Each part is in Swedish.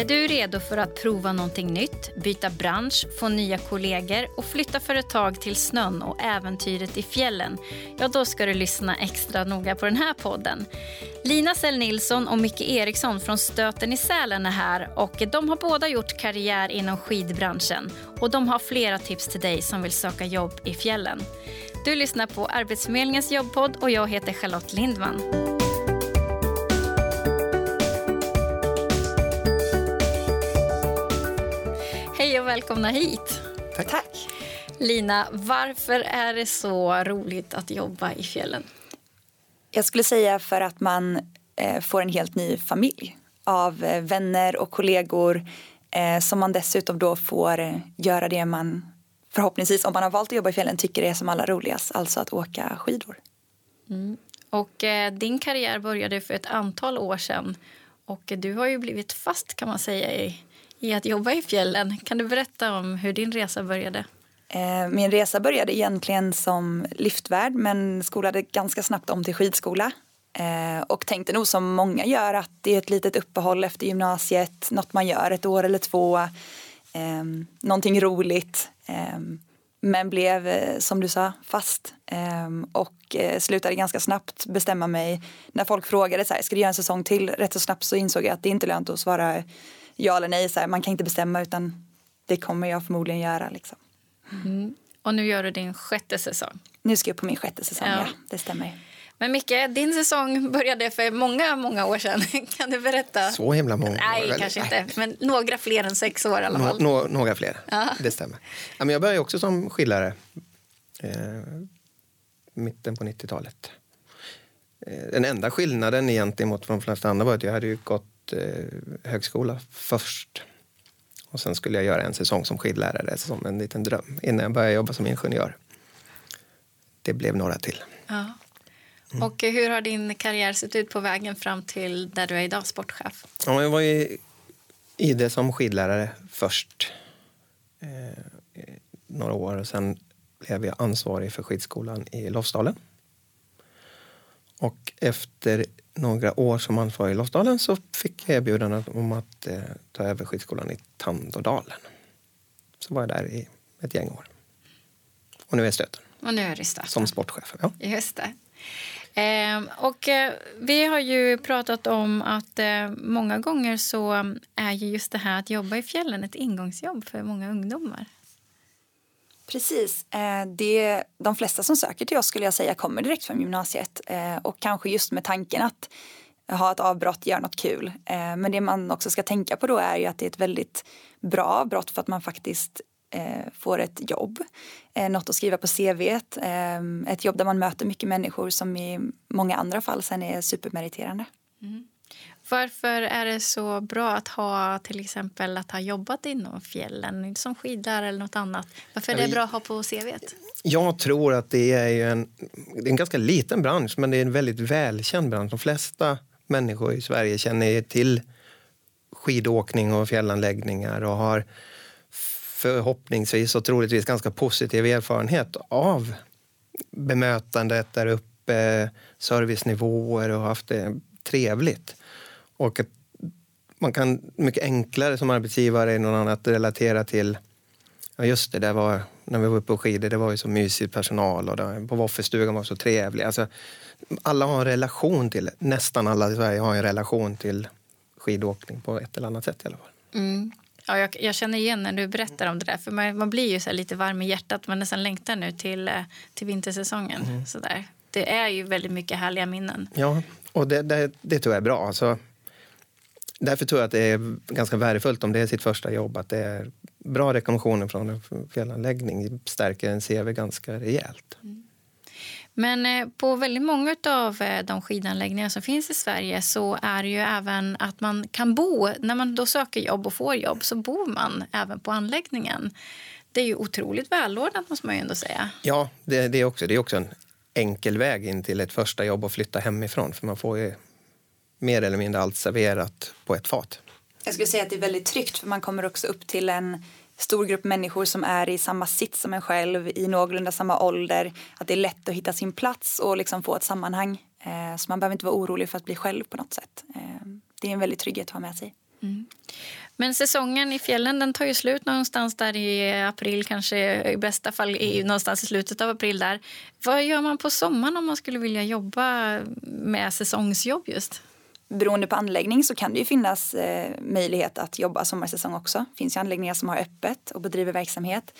Är du redo för att prova någonting nytt, byta bransch, få nya kollegor och flytta för ett tag till snön och äventyret i fjällen? Ja, då ska du lyssna extra noga på den här podden. Lina Sell Nilsson och Micke Eriksson från Stöten i Sälen är här och de har båda gjort karriär inom skidbranschen och de har flera tips till dig som vill söka jobb i fjällen. Du lyssnar på Arbetsförmedlingens jobbpodd och jag heter Charlotte Lindman. Välkomna hit. Tack. Tack. Lina, varför är det så roligt att jobba i fjällen? Jag skulle säga för att man eh, får en helt ny familj av eh, vänner och kollegor eh, som man dessutom då får göra det man förhoppningsvis om man har valt att jobba i fjällen tycker det är som allra roligast, alltså att åka skidor. Mm. Och eh, din karriär började för ett antal år sedan och du har ju blivit fast kan man säga i, i att jobba i fjällen. Kan du berätta om hur din resa började? Eh, min resa började egentligen som liftvärd men skolade ganska snabbt om till skidskola. Eh, och tänkte nog som många gör att det är ett litet uppehåll efter gymnasiet, något man gör ett år eller två, eh, någonting roligt. Ehm, men blev, eh, som du sa, fast ehm, och slutade ganska snabbt bestämma mig. När folk frågade så här, ska du göra en säsong till? Rätt så snabbt så insåg jag att det inte är lönt att svara ja eller nej. Så här, man kan inte bestämma utan det kommer jag förmodligen göra. Liksom. Mm. Och nu gör du din sjätte säsong. Nu ska jag på min sjätte säsong, ja. ja. Det stämmer. Men Micke, din säsong började för många, många år sedan. Kan du berätta? Så himla många Nej, kanske inte. Men några fler än sex år i alla fall. Nå, några fler, ja. det stämmer. Ja, men jag började också som skidlärare. Eh, mitten på 90-talet. Eh, den enda skillnaden egentligen mot de flesta andra var att jag hade ju gått eh, högskola först. Och sen skulle jag göra en säsong som skidlärare som en liten dröm innan jag började jobba som ingenjör. Det blev några till. Ja. Mm. Och hur har din karriär sett ut på vägen fram till där du är idag, sportchef? Ja, jag var i, i det som skidlärare först. Eh, några år och sen blev jag ansvarig för skidskolan i Lofsdalen. Och efter några år som ansvarig i Lofsdalen så fick jag erbjudandet om att eh, ta över skidskolan i Tandådalen. Så var jag där i ett gäng år. Och nu är jag Stöten. Och nu är det Stöten. Som sportchef. Ja. Just det. Eh, och eh, vi har ju pratat om att eh, många gånger så är ju just det här att jobba i fjällen ett ingångsjobb för många ungdomar. Precis. Eh, det, de flesta som söker till oss skulle jag säga kommer direkt från gymnasiet eh, och kanske just med tanken att ha ett avbrott, göra något kul. Eh, men det man också ska tänka på då är ju att det är ett väldigt bra avbrott för att man faktiskt får ett jobb, något att skriva på CV, ett jobb där man möter mycket människor som i många andra fall sen är supermeriterande. Varför är det så bra att ha till exempel att ha jobbat inom fjällen som skidlärare eller något annat? Varför är det bra att ha på CV? Jag tror att det är en, det är en ganska liten bransch men det är en väldigt välkänd bransch. De flesta människor i Sverige känner till skidåkning och fjällanläggningar och har förhoppningsvis och troligtvis ganska positiv erfarenhet av bemötandet där uppe, servicenivåer och haft det trevligt. Och att man kan mycket enklare som arbetsgivare än någon annan att relatera till Ja just det, det var, när vi var uppe på skidor, det var ju så mysig personal och det, på Woffelstugan var så trevlig. Alltså, alla har en relation till, nästan alla i Sverige har en relation till skidåkning på ett eller annat sätt i alla fall. Mm. Ja, jag, jag, känner igen när du berättar om det där. För man, man blir ju så lite varm i hjärtat. Man nästan längtar nu till, eh, till vintersäsongen. Mm. Så där. Det är ju väldigt mycket härliga minnen. Ja, och det, det, det tror jag är bra. Alltså, därför tror jag att det är ganska värdefullt om det är sitt första jobb att det är bra rekommendationer från en felanläggning stärker en CV ganska rejält. Mm. Men eh, på väldigt många av eh, de skidanläggningar som finns i Sverige så är det ju även att man kan bo. När man då söker jobb och får jobb så bor man även på anläggningen. Det är ju otroligt välordnat måste man ju ändå säga. Ja, det, det, är också, det är också en enkel väg in till ett första jobb och flytta hemifrån. För man får ju mer eller mindre allt serverat på ett fat. Jag skulle säga att det är väldigt tryggt för man kommer också upp till en stor grupp människor som är i samma sits som en själv i någorlunda samma ålder. Att det är lätt att hitta sin plats och liksom få ett sammanhang. Eh, så man behöver inte vara orolig för att bli själv på något sätt. Eh, det är en väldigt trygghet att ha med sig. Mm. Men säsongen i fjällen den tar ju slut någonstans där i april, kanske i bästa fall i, någonstans i slutet av april. där. Vad gör man på sommaren om man skulle vilja jobba med säsongsjobb just? Beroende på anläggning så kan det ju finnas eh, möjlighet att jobba sommarsäsong också. Det finns ju anläggningar som har öppet och bedriver verksamhet.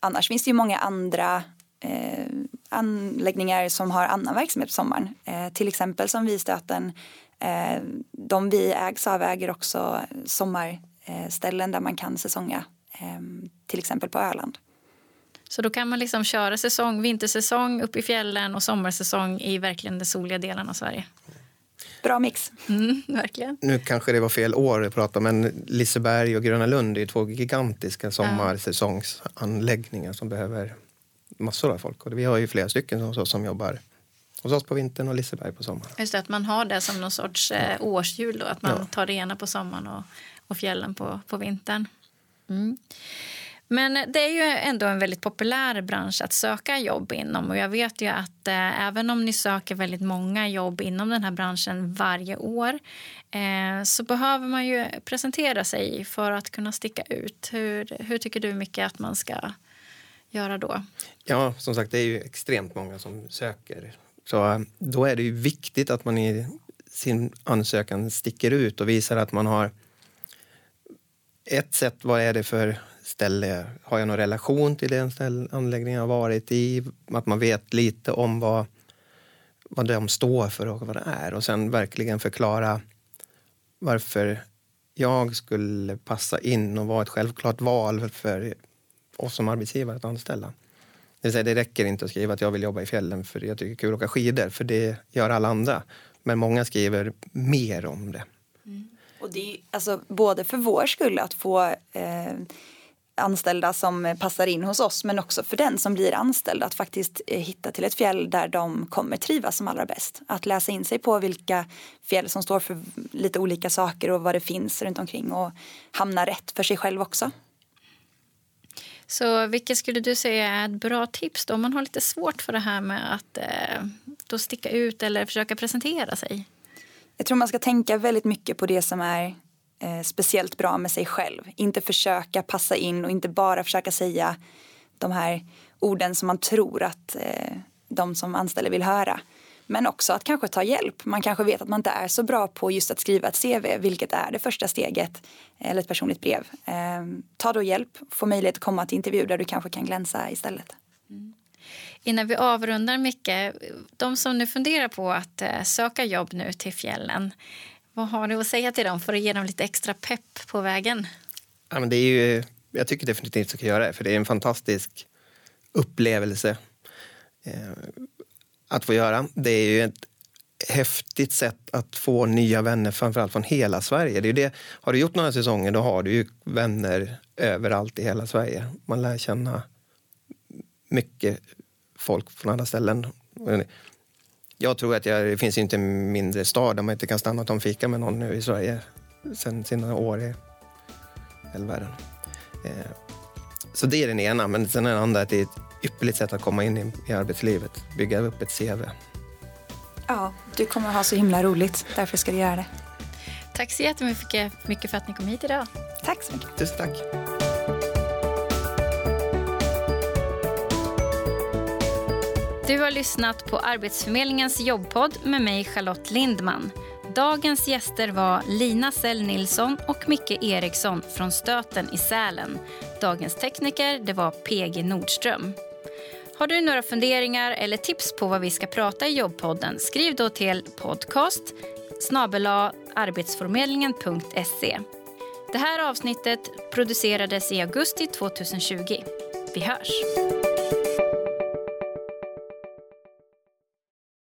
Annars finns det ju många andra eh, anläggningar som har annan verksamhet på sommaren. Eh, till exempel som Vistöten. Eh, de vi ägs av äger också sommarställen där man kan säsonga. Eh, till exempel på Öland. Så då kan man liksom köra säsong, vintersäsong uppe i fjällen och sommarsäsong i verkligen den soliga delen av Sverige. Bra mix. Mm, verkligen. Nu kanske det var fel år att prata men Liseberg och Gröna Lund är två gigantiska sommarsäsongsanläggningar som behöver massor av folk. Och vi har ju flera stycken oss som jobbar hos oss på vintern och Liseberg på sommaren. Just det, att man har det som någon sorts eh, årshjul då, att man ja. tar det ena på sommaren och, och fjällen på, på vintern. Mm. Men det är ju ändå en väldigt populär bransch att söka jobb inom. Och jag vet ju att eh, även om ni söker väldigt många jobb inom den här branschen varje år eh, så behöver man ju presentera sig för att kunna sticka ut. Hur, hur tycker du, mycket att man ska göra då? Ja, som sagt, det är ju extremt många som söker. Så eh, då är det ju viktigt att man i sin ansökan sticker ut och visar att man har ett sätt, vad är det för ställe, har jag någon relation till den ställ, anläggning jag varit i? Att man vet lite om vad, vad de står för och vad det är och sen verkligen förklara varför jag skulle passa in och vara ett självklart val för oss som arbetsgivare att anställa. Det, vill säga, det räcker inte att skriva att jag vill jobba i fjällen för jag tycker det är kul att åka skidor, för det gör alla andra. Men många skriver mer om det. Mm. Och det är alltså, både för vår skull att få eh, anställda som passar in hos oss men också för den som blir anställd att faktiskt eh, hitta till ett fjäll där de kommer trivas som allra bäst. Att läsa in sig på vilka fjäll som står för lite olika saker och vad det finns runt omkring och hamna rätt för sig själv också. Så vilket skulle du säga är ett bra tips då om man har lite svårt för det här med att eh, då sticka ut eller försöka presentera sig? Jag tror man ska tänka väldigt mycket på det som är eh, speciellt bra med sig själv. Inte försöka passa in och inte bara försöka säga de här orden som man tror att eh, de som anställer vill höra. Men också att kanske ta hjälp. Man kanske vet att man inte är så bra på just att skriva ett CV, vilket är det första steget, eller ett personligt brev. Eh, ta då hjälp, få möjlighet att komma till intervju där du kanske kan glänsa istället. Mm. Innan vi avrundar mycket, de som nu funderar på att eh, söka jobb nu till fjällen, vad har du att säga till dem för att ge dem lite extra pepp på vägen? Ja, men det är ju, jag tycker definitivt att du ska göra det, för det är en fantastisk upplevelse eh, att få göra. Det är ju ett häftigt sätt att få nya vänner, framförallt från hela Sverige. Det är det. Har du gjort några säsonger, då har du ju vänner överallt i hela Sverige. Man lär känna mycket folk från andra ställen jag tror att jag, det finns inte en mindre stad där man inte kan stanna och ta en fika med någon nu i Sverige sen sina år i världen. Eh, så det är den ena, men sen den andra att det är ett ypperligt sätt att komma in i, i arbetslivet, bygga upp ett CV. Ja, du kommer ha så himla roligt, därför ska du göra det. Tack så jättemycket för att ni kom hit idag. Tack så mycket. Tusen tack. Du har lyssnat på Arbetsförmedlingens jobbpodd med mig Charlotte Lindman. Dagens gäster var Lina Sell Nilsson och Micke Eriksson från Stöten i Sälen. Dagens tekniker det var PG Nordström. Har du några funderingar eller tips på vad vi ska prata i jobbpodden skriv då till podcast snabela arbetsförmedlingen.se. Det här avsnittet producerades i augusti 2020. Vi hörs!